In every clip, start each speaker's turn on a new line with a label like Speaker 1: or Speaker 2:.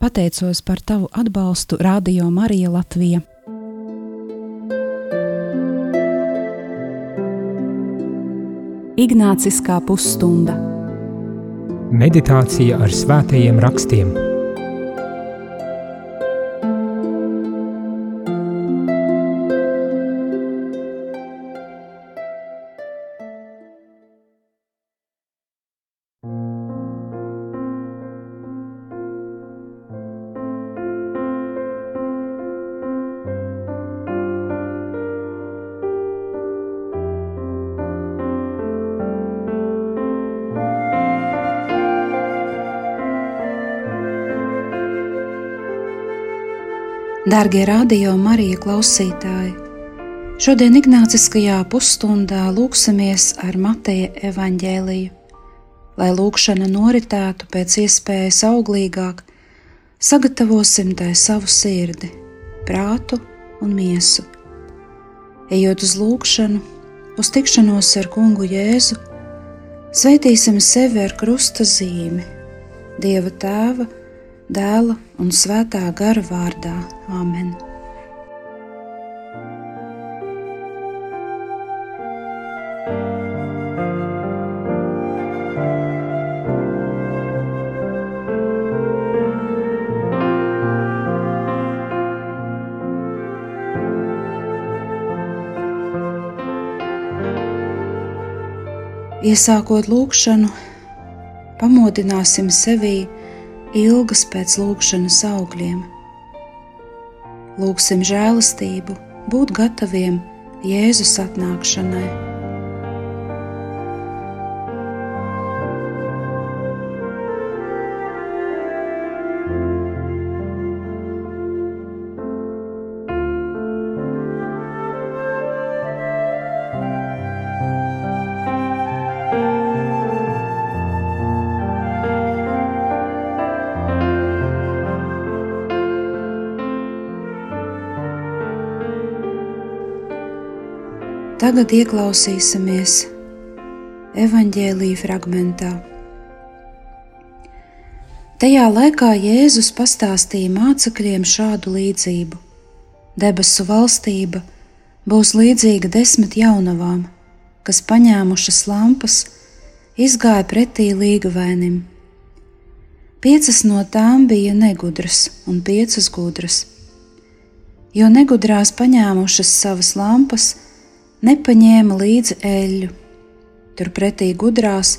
Speaker 1: Pateicos par tavu atbalstu Radio Marija Latvija. Ignāciskā pusstunda
Speaker 2: Meditācija ar svētajiem rakstiem.
Speaker 1: Darbie radio Marija klausītāji! Šodien Ignāciskajā pusstundā lūksimies ar Mateja evaņģēliju. Lai lūkšana noritētu pēc iespējas auglīgāk, sagatavosim tai savu sirdi, prātu un miesu. Ejot uz lūkšanu, uz tikšanos ar kungu Jēzu, sveitīsim sevi ar krusta zīmi, Dieva tēva dēla un svētā gara vārdā. Āmen! Iesākot lūkšanu, pamodināsim sevi ilgas pēc lūkšanas augļiem. Lūksim žēlastību, būt gataviem Jēzus atnākšanai. Tagad ieklausīsimies evanģēlīja fragmentā. Tajā laikā Jēzus pastāstīja mācekļiem šādu līdzību: Debesu valstība būs līdzīga desmit jaunavām, kas paņēmušas lampas, izgāja pretī līgavēnim. Piecas no tām bija negudras un piecas gudras, jo negudrās paņēmušas savas lampas, nepaņēma līdzi eļļu. Turpretī gudrās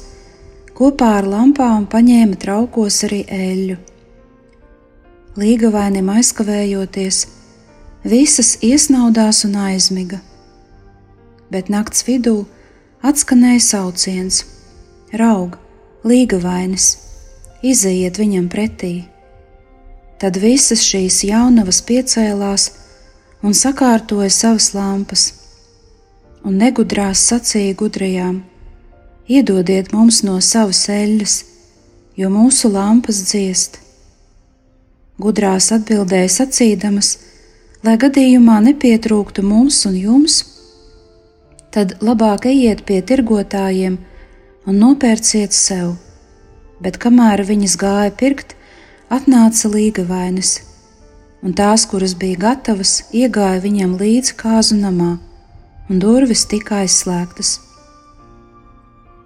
Speaker 1: kopā ar lampām paņēma traukos arī eļļu. Līgavainim aizkavējoties, visas iesnaudās un aizmiga, bet nakts vidū atskanēja sauciens: Raug, līgavainis, izejiet viņam pretī! Tad visas šīs jaunavas piecēlās un sakārtoja savas lampas un negudrās sacīja gudrajām: Iedodiet mums no savas eļļas, jo mūsu lampas dziest. Gudrās atbildēja sacīdamas, lai gadījumā nepietrūktu mums un jums, tad labāk ejiet pie tirgotājiem un nopērciet sev. Bet kamēr viņas gāja pirkt, atnāca līga vainas, un tās, kuras bija gatavas, iegāja viņam līdzi kāzu namā un durvis tika aizslēgtas.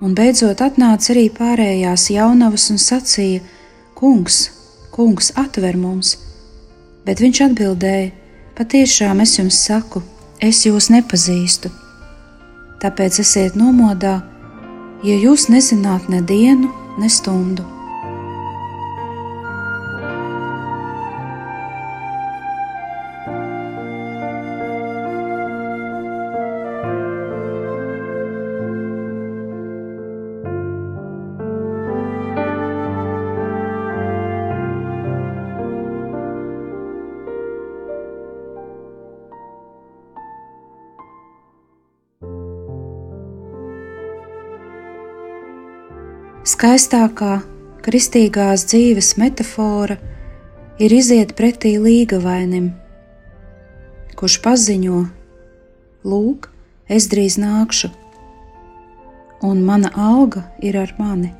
Speaker 1: Un beidzot atnāca arī pārējās jaunavas un sacīja: Kungs, kungs, atver mums! Bet viņš atbildēja: Patiešām es jums saku, es jūs nepazīstu. Tāpēc esiet nomodā, ja jūs nezināt ne dienu, ne stundu. Skaistākā kristīgās dzīves metāfora ir iziet pretī līgavainim, kurš paziņo: Lūk, es drīz nākšu, un mana alga ir ar mani.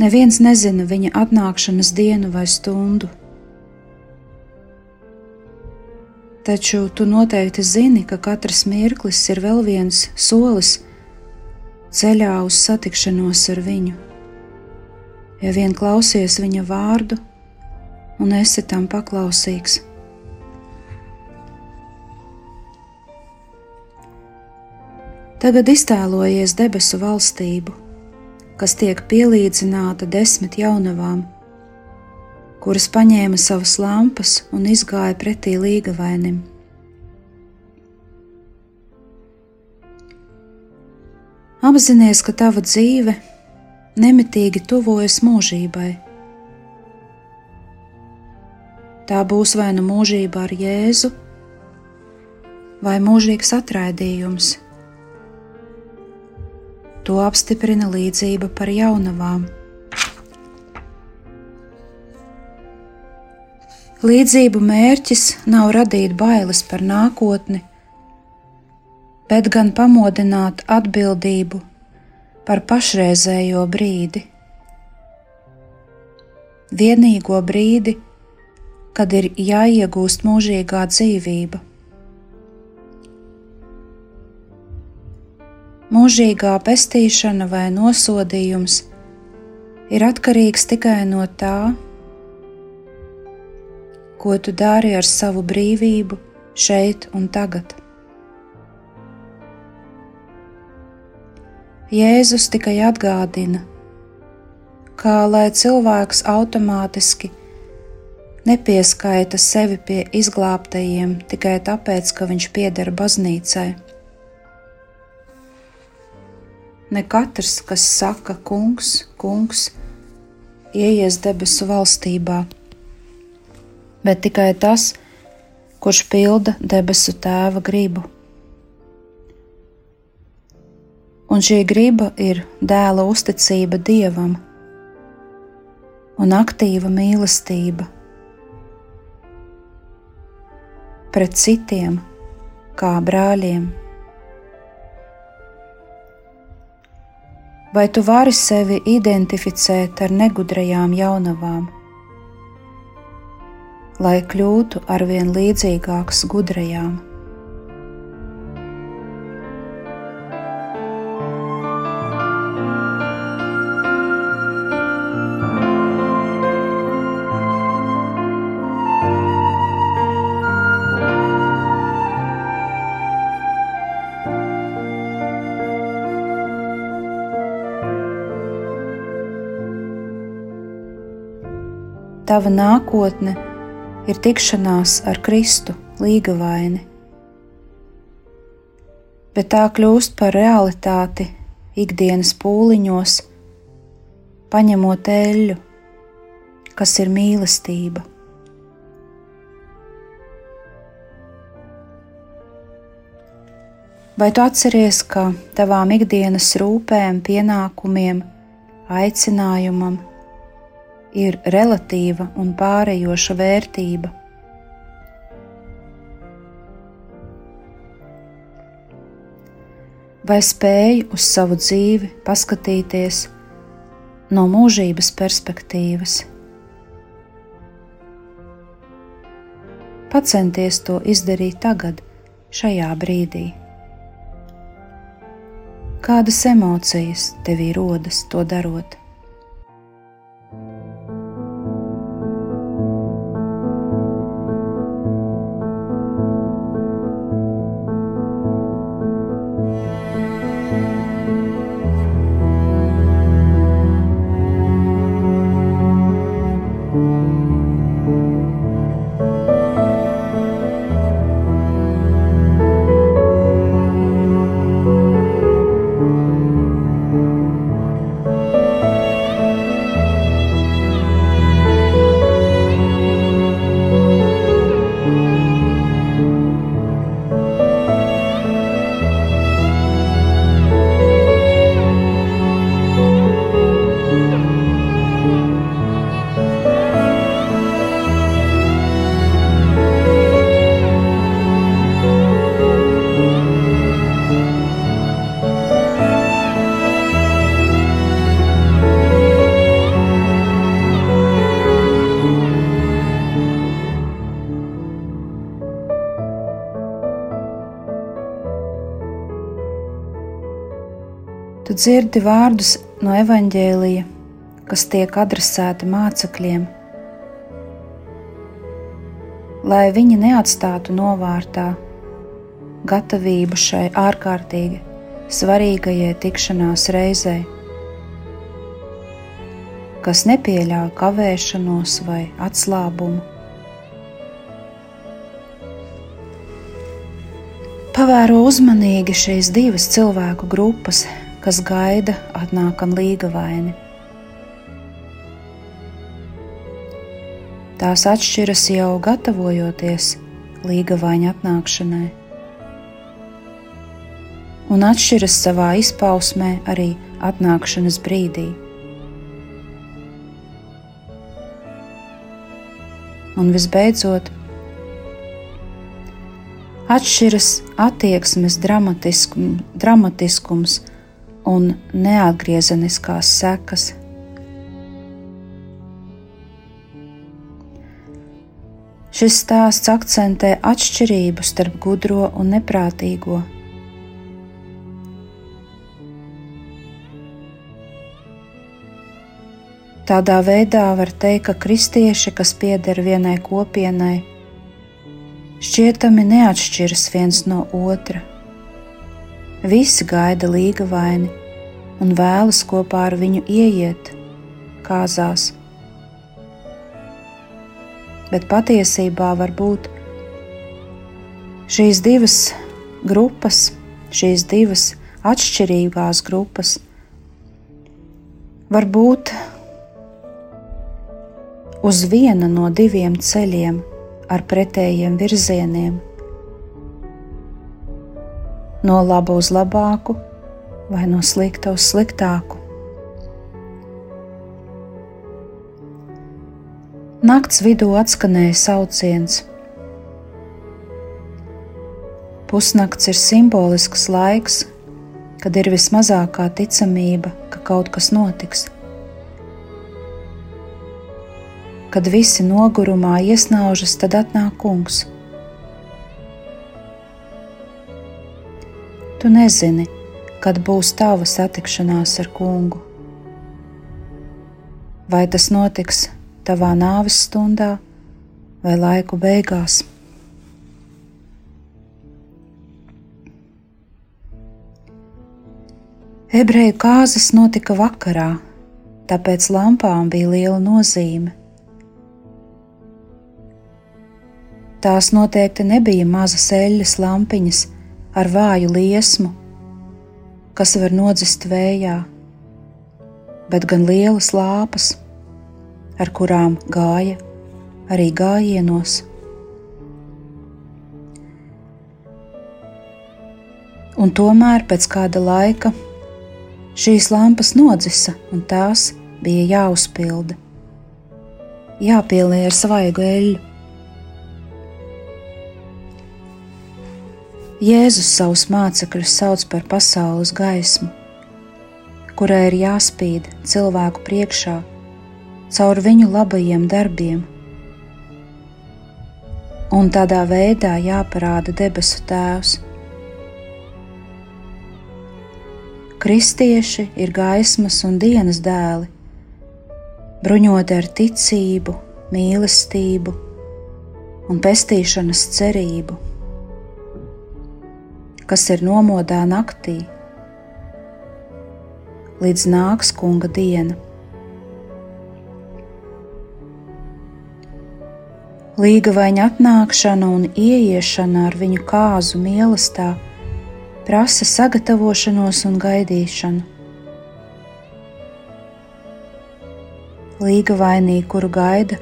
Speaker 1: Neviens nezina viņa atnākšanas dienu vai stundu. Taču tu noteikti zini, ka katrs mirklis ir vēl viens solis ceļā uz satikšanos ar viņu. Ja vien klausies viņa vārdu un esi tam paklausīgs. Tagad iztēlojies debesu valstību, kas tiek pielīdzināta desmit jaunavām, kuras paņēma savas lampas un izgāja pretī līgavainim. Apzinies, ka tava dzīve nemitīgi tuvojas mūžībai. Tā būs vai nu mūžība ar Jēzu, vai mūžīgs atraidījums To apstiprina līdzība par jaunavām. Līdzību mērķis nav radīt bailes par nākotni, bet gan pamodināt atbildību par pašreizējo brīdi. Vienīgo brīdi, kad ir jāiegūst mūžīgā dzīvība. mūžīgā pestīšana vai nosodījums ir atkarīgs tikai no tā, ko tu dari ar savu brīvību šeit un tagad. Jēzus tikai atgādina, kā lai cilvēks automātiski nepieskaita sevi pie izglābtajiem tikai tāpēc, ka viņš pieder baznīcai. Ne katrs, kas saka, kungs, kungs, ieies debesu valstībā, bet tikai tas, kurš pilda debesu tēva gribu. Un šī griba ir dēla uzticība dievam un aktīva mīlestība pret citiem, kā brāļiem. vai tu vari sevi identificēt ar negudrajām jaunavām, lai kļūtu arvien līdzīgāks gudrajām? Tava nākotne ir tikšanās ar Kristu līgavaini, bet tā kļūst par realitāti ikdienas pūliņos, paņemot eļļu, kas ir mīlestība. Vai tu atceries, ka tavām ikdienas rūpēm, pienākumiem, aicinājumam, ir relatīva un pārējoša vērtība. Vai spēj uz savu dzīvi paskatīties no mūžības perspektīvas? Pacenties to izdarīt tagad, šajā brīdī. Kādas emocijas tevī rodas to darot? Tu dzirdi vārdus no evaņģēlija, kas tiek adresēti mācekļiem, lai viņi neatstātu novārtā gatavību šai ārkārtīgi svarīgajai tikšanās reizei, kas nepieļauj kavēšanos vai atslābumu. Pavēro uzmanīgi šīs divas cilvēku grupas, kas gaida atnākam līgavaini. Tās atšķiras jau gatavojoties līgavaņa atnākšanai un atšķiras savā izpausmē arī atnākšanas brīdī. Un visbeidzot, atšķiras attieksmes dramatiskum, dramatiskums un neatgriezeniskās sekas. Šis stāsts akcentē atšķirību starp gudro un neprātīgo Tādā veidā var teikt, ka kristieši, kas pieder vienai kopienai, šķietami neatšķiras viens no otra. Visi gaida līga vaini un vēlas kopā ar viņu ieiet kāzās. Bet patiesībā var būt šīs divas grupas, šīs divas atšķirīgās grupas, var būt uz viena no diviem ceļiem ar pretējiem virzieniem, no laba uz labāku vai no slikta uz sliktāku. Nakts vidū atskanēja sauciens. Pusnakts ir simbolisks laiks, kad ir vismazākā ticamība, ka kaut kas notiks. Kad visi nogurumā iesnaužas, tad atnāk kungs. Tu nezini, kad būs tava satikšanās ar kungu. Vai tas notiks tavā nāves stundā vai laiku beigās? Ebreju kāzas notika vakarā, tāpēc lampām bija liela nozīme. Tās noteikti nebija mazas eļļas lampiņas ar vāju liesmu, kas var nodzist vējā, bet gan lielas lāpas, ar kurām gāja arī gājienos. Un tomēr pēc kāda laika šīs lampas nodzisa, un tās bija jāuzpilda, jāpieliek ar svaigu eļļu. Jēzus savus mācekļus sauc par pasaules gaismu, kurai ir jāspīd cilvēku priekšā caur viņu labajiem darbiem, un tādā veidā jāparāda debesu Tēvs. Kristieši ir gaismas un dienas dēli, bruņoti ar ticību, mīlestību un pestīšanas cerību kas ir nomodā naktī, līdz nāks kunga diena. Līgavaņa atnākšana un ieiešana ar viņu kāzu mīlestībā prasa sagatavošanos un gaidīšanu. Līgavainī, kuru gaida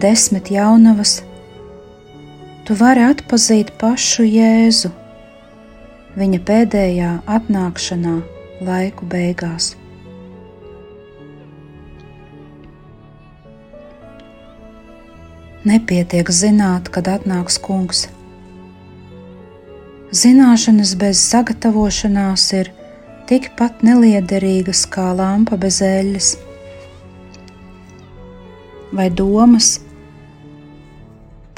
Speaker 1: desmit jaunavas, tu vari atpazīt pašu Jēzu viņa pēdējā atnākšanā laiku beigās. Nepietiek zināt, kad atnāks kungs. Zināšanas bez sagatavošanās ir tikpat neliederīgas kā lampa bez eļļas, vai domas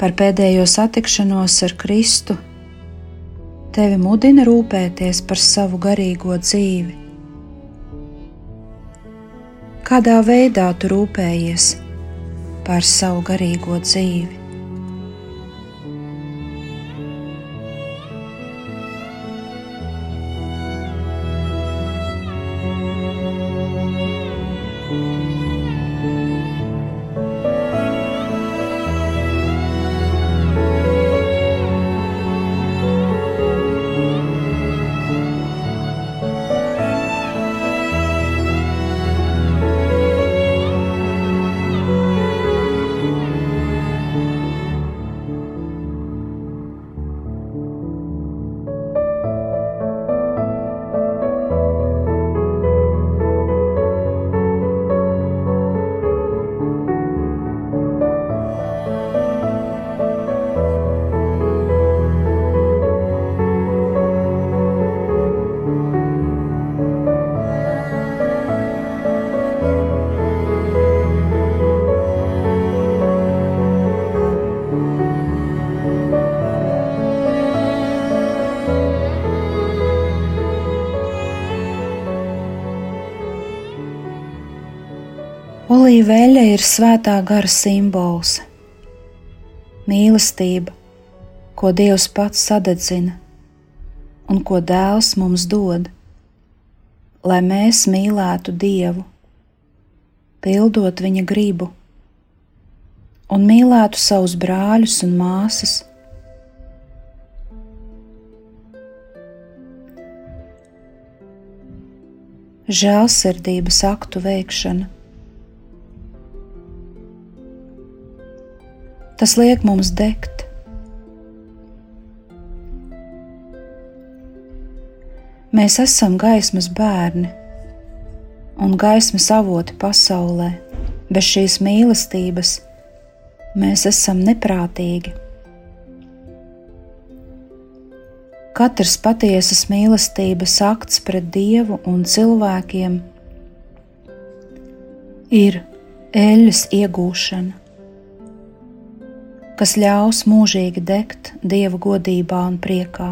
Speaker 1: par pēdējo satikšanos ar Kristu tevi mudina rūpēties par savu garīgo dzīvi? Kādā veidā tu rūpējies par savu garīgo dzīvi? Ir svētā gara simbols, mīlestība, ko Dievs pats sadedzina un ko Dēls mums dod, lai mēs mīlētu Dievu, pildot Viņa gribu un mīlētu savus brāļus un māsas. Žēlsirdības aktu veikšana Tas liek mums degt. Mēs esam gaismas bērni un gaismas avoti pasaulē. Bez šīs mīlestības mēs esam neprātīgi. Katrs patiesas mīlestības akts pret Dievu un cilvēkiem ir eļļas iegūšana kas ļaus mūžīgi degt Dieva godībā un priekā.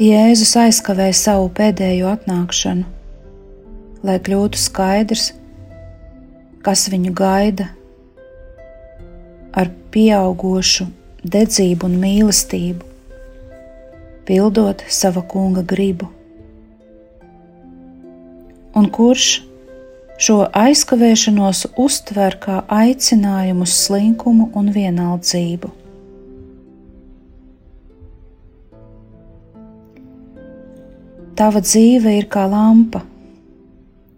Speaker 1: Jēzus aizkavēja savu pēdējo atnākšanu, lai kļūtu skaidrs, kas viņu gaida ar pieaugušu dedzību un mīlestību, pildot sava kunga gribu. Un kurš šo aizkavēšanos uztver kā aicinājumu uz slinkumu un vienaldzību. Tava dzīve ir kā lampa.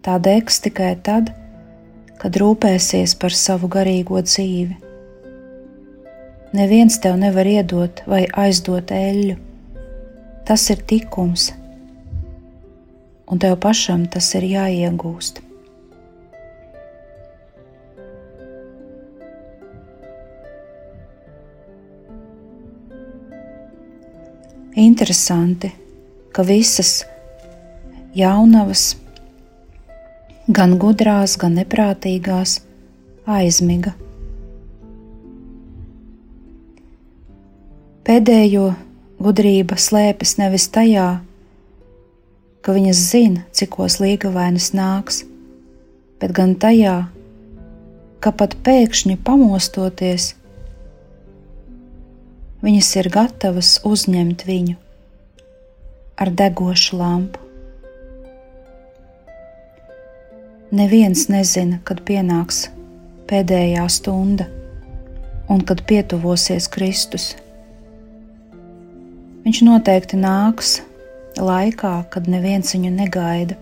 Speaker 1: Tā degs tikai tad, kad rūpēsies par savu garīgo dzīvi. Neviens tev nevar iedot vai aizdot eļļu. Tas ir tikums, un tev pašam tas ir jāiegūst. Interesanti, ka visas jaunavas, gan gudrās, gan neprātīgās, aizmiga. Pēdējo gudrība slēpjas nevis tajā, ka viņas zina, cikos līgavainas nāks, bet gan tajā, ka pat pēkšņi pamostoties, viņas ir gatavas uzņemt viņu ar degošu lampu. Neviens nezina, kad pienāks pēdējā stunda un kad pietuvosies Kristus. Viņš noteikti nāks laikā, kad neviens viņu negaida.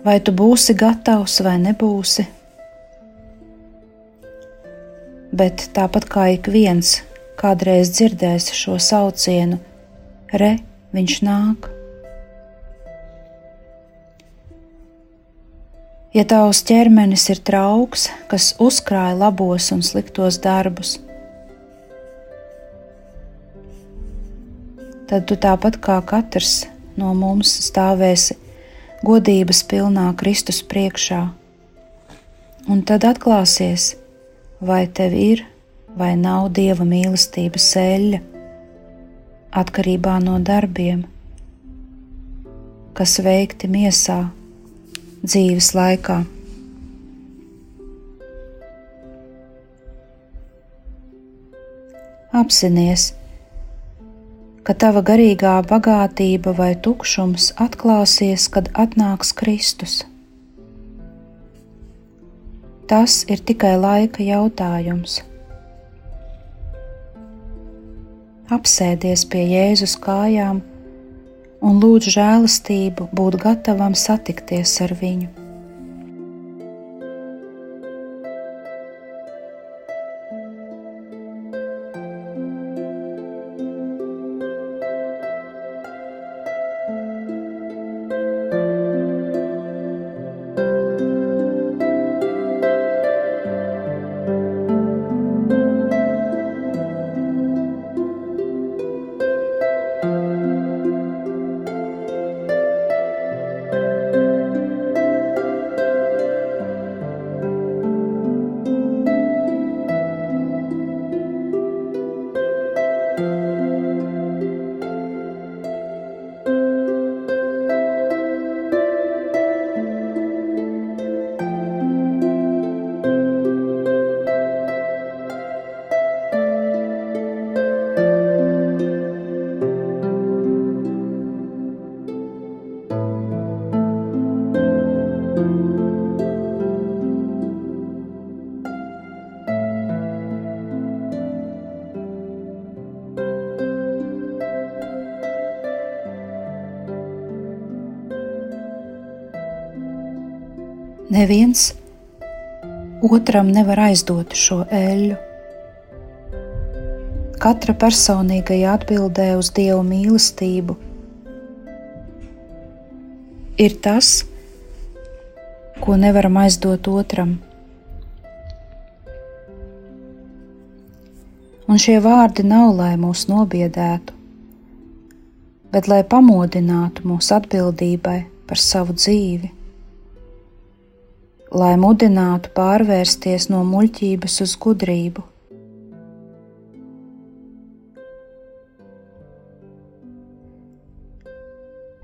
Speaker 1: Vai tu būsi gatavs vai nebūsi? Bet tāpat kā ik viens kādreiz dzirdēs šo saucienu, re, viņš nāk. Ja tavs ķermenis ir trauks, kas uzkrāja labos un sliktos darbus, tad tu tāpat kā katrs no mums stāvēsi godības pilnā Kristus priekšā, un tad atklāsies, vai tev ir vai nav dieva mīlestības eļļa, atkarībā no darbiem, kas veikti miesā dzīves laikā. Apzinies, ka tava garīgā bagātība vai tukšums atklāsies, kad atnāks Kristus. Tas ir tikai laika jautājums. Apsēdies pie Jēzus kājām un lūdz žēlastību, būt gatavam satikties ar viņu. Neviens otram nevar aizdot šo eļļu. Katra personīgajā atbildē uz Dieva mīlestību ir tas, ko nevaram aizdot otram. Un šie vārdi nav, lai mūs nobiedētu, bet lai pamodinātu mūsu atbildībai par savu dzīvi lai mudinātu pārvērsties no muļķības uz gudrību.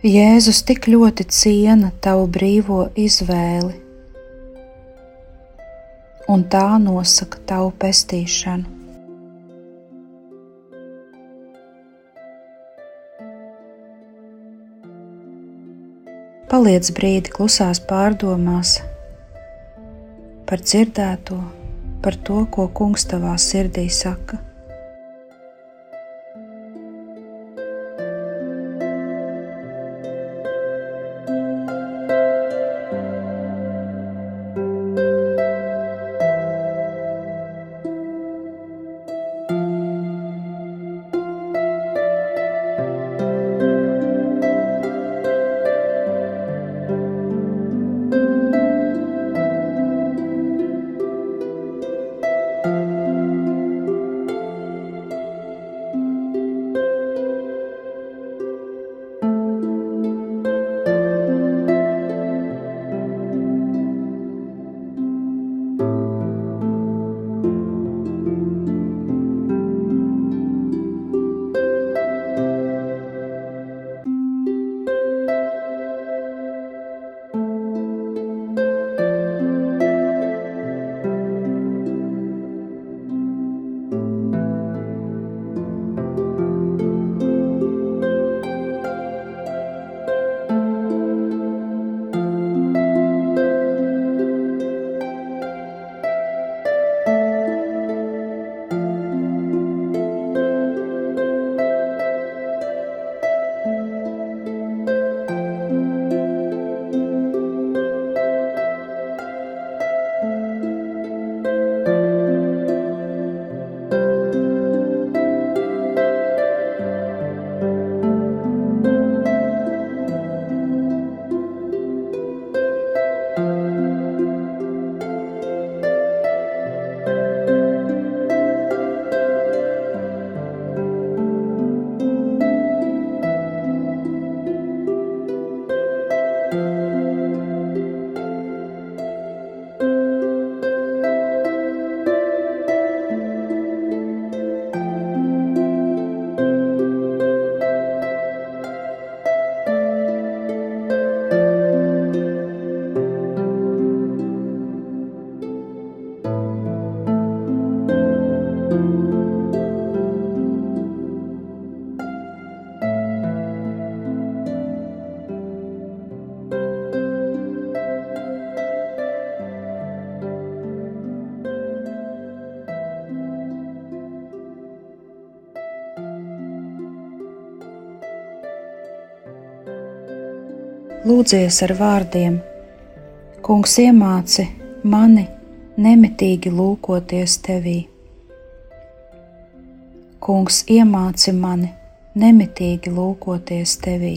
Speaker 1: Jēzus tik ļoti ciena tavu brīvo izvēli, un tā nosaka tavu pestīšanu. Paliec brīdi klusās pārdomās, par dzirdēto, par to, ko Kungs tavā sirdī saka. Lūdzies ar vārdiem: Kungs iemāci mani nemitīgi lūkoties tevī. Kungs iemāci mani nemitīgi lūkoties tevī.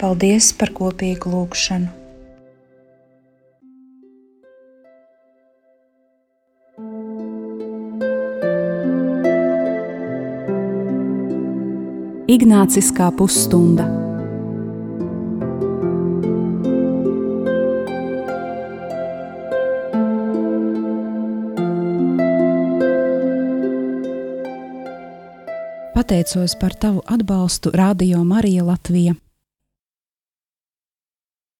Speaker 1: Paldies par kopīgu lūgšanu!
Speaker 2: Ignāciskā pusstunda. Pateicos par tavu atbalstu Radio Marija Latvija.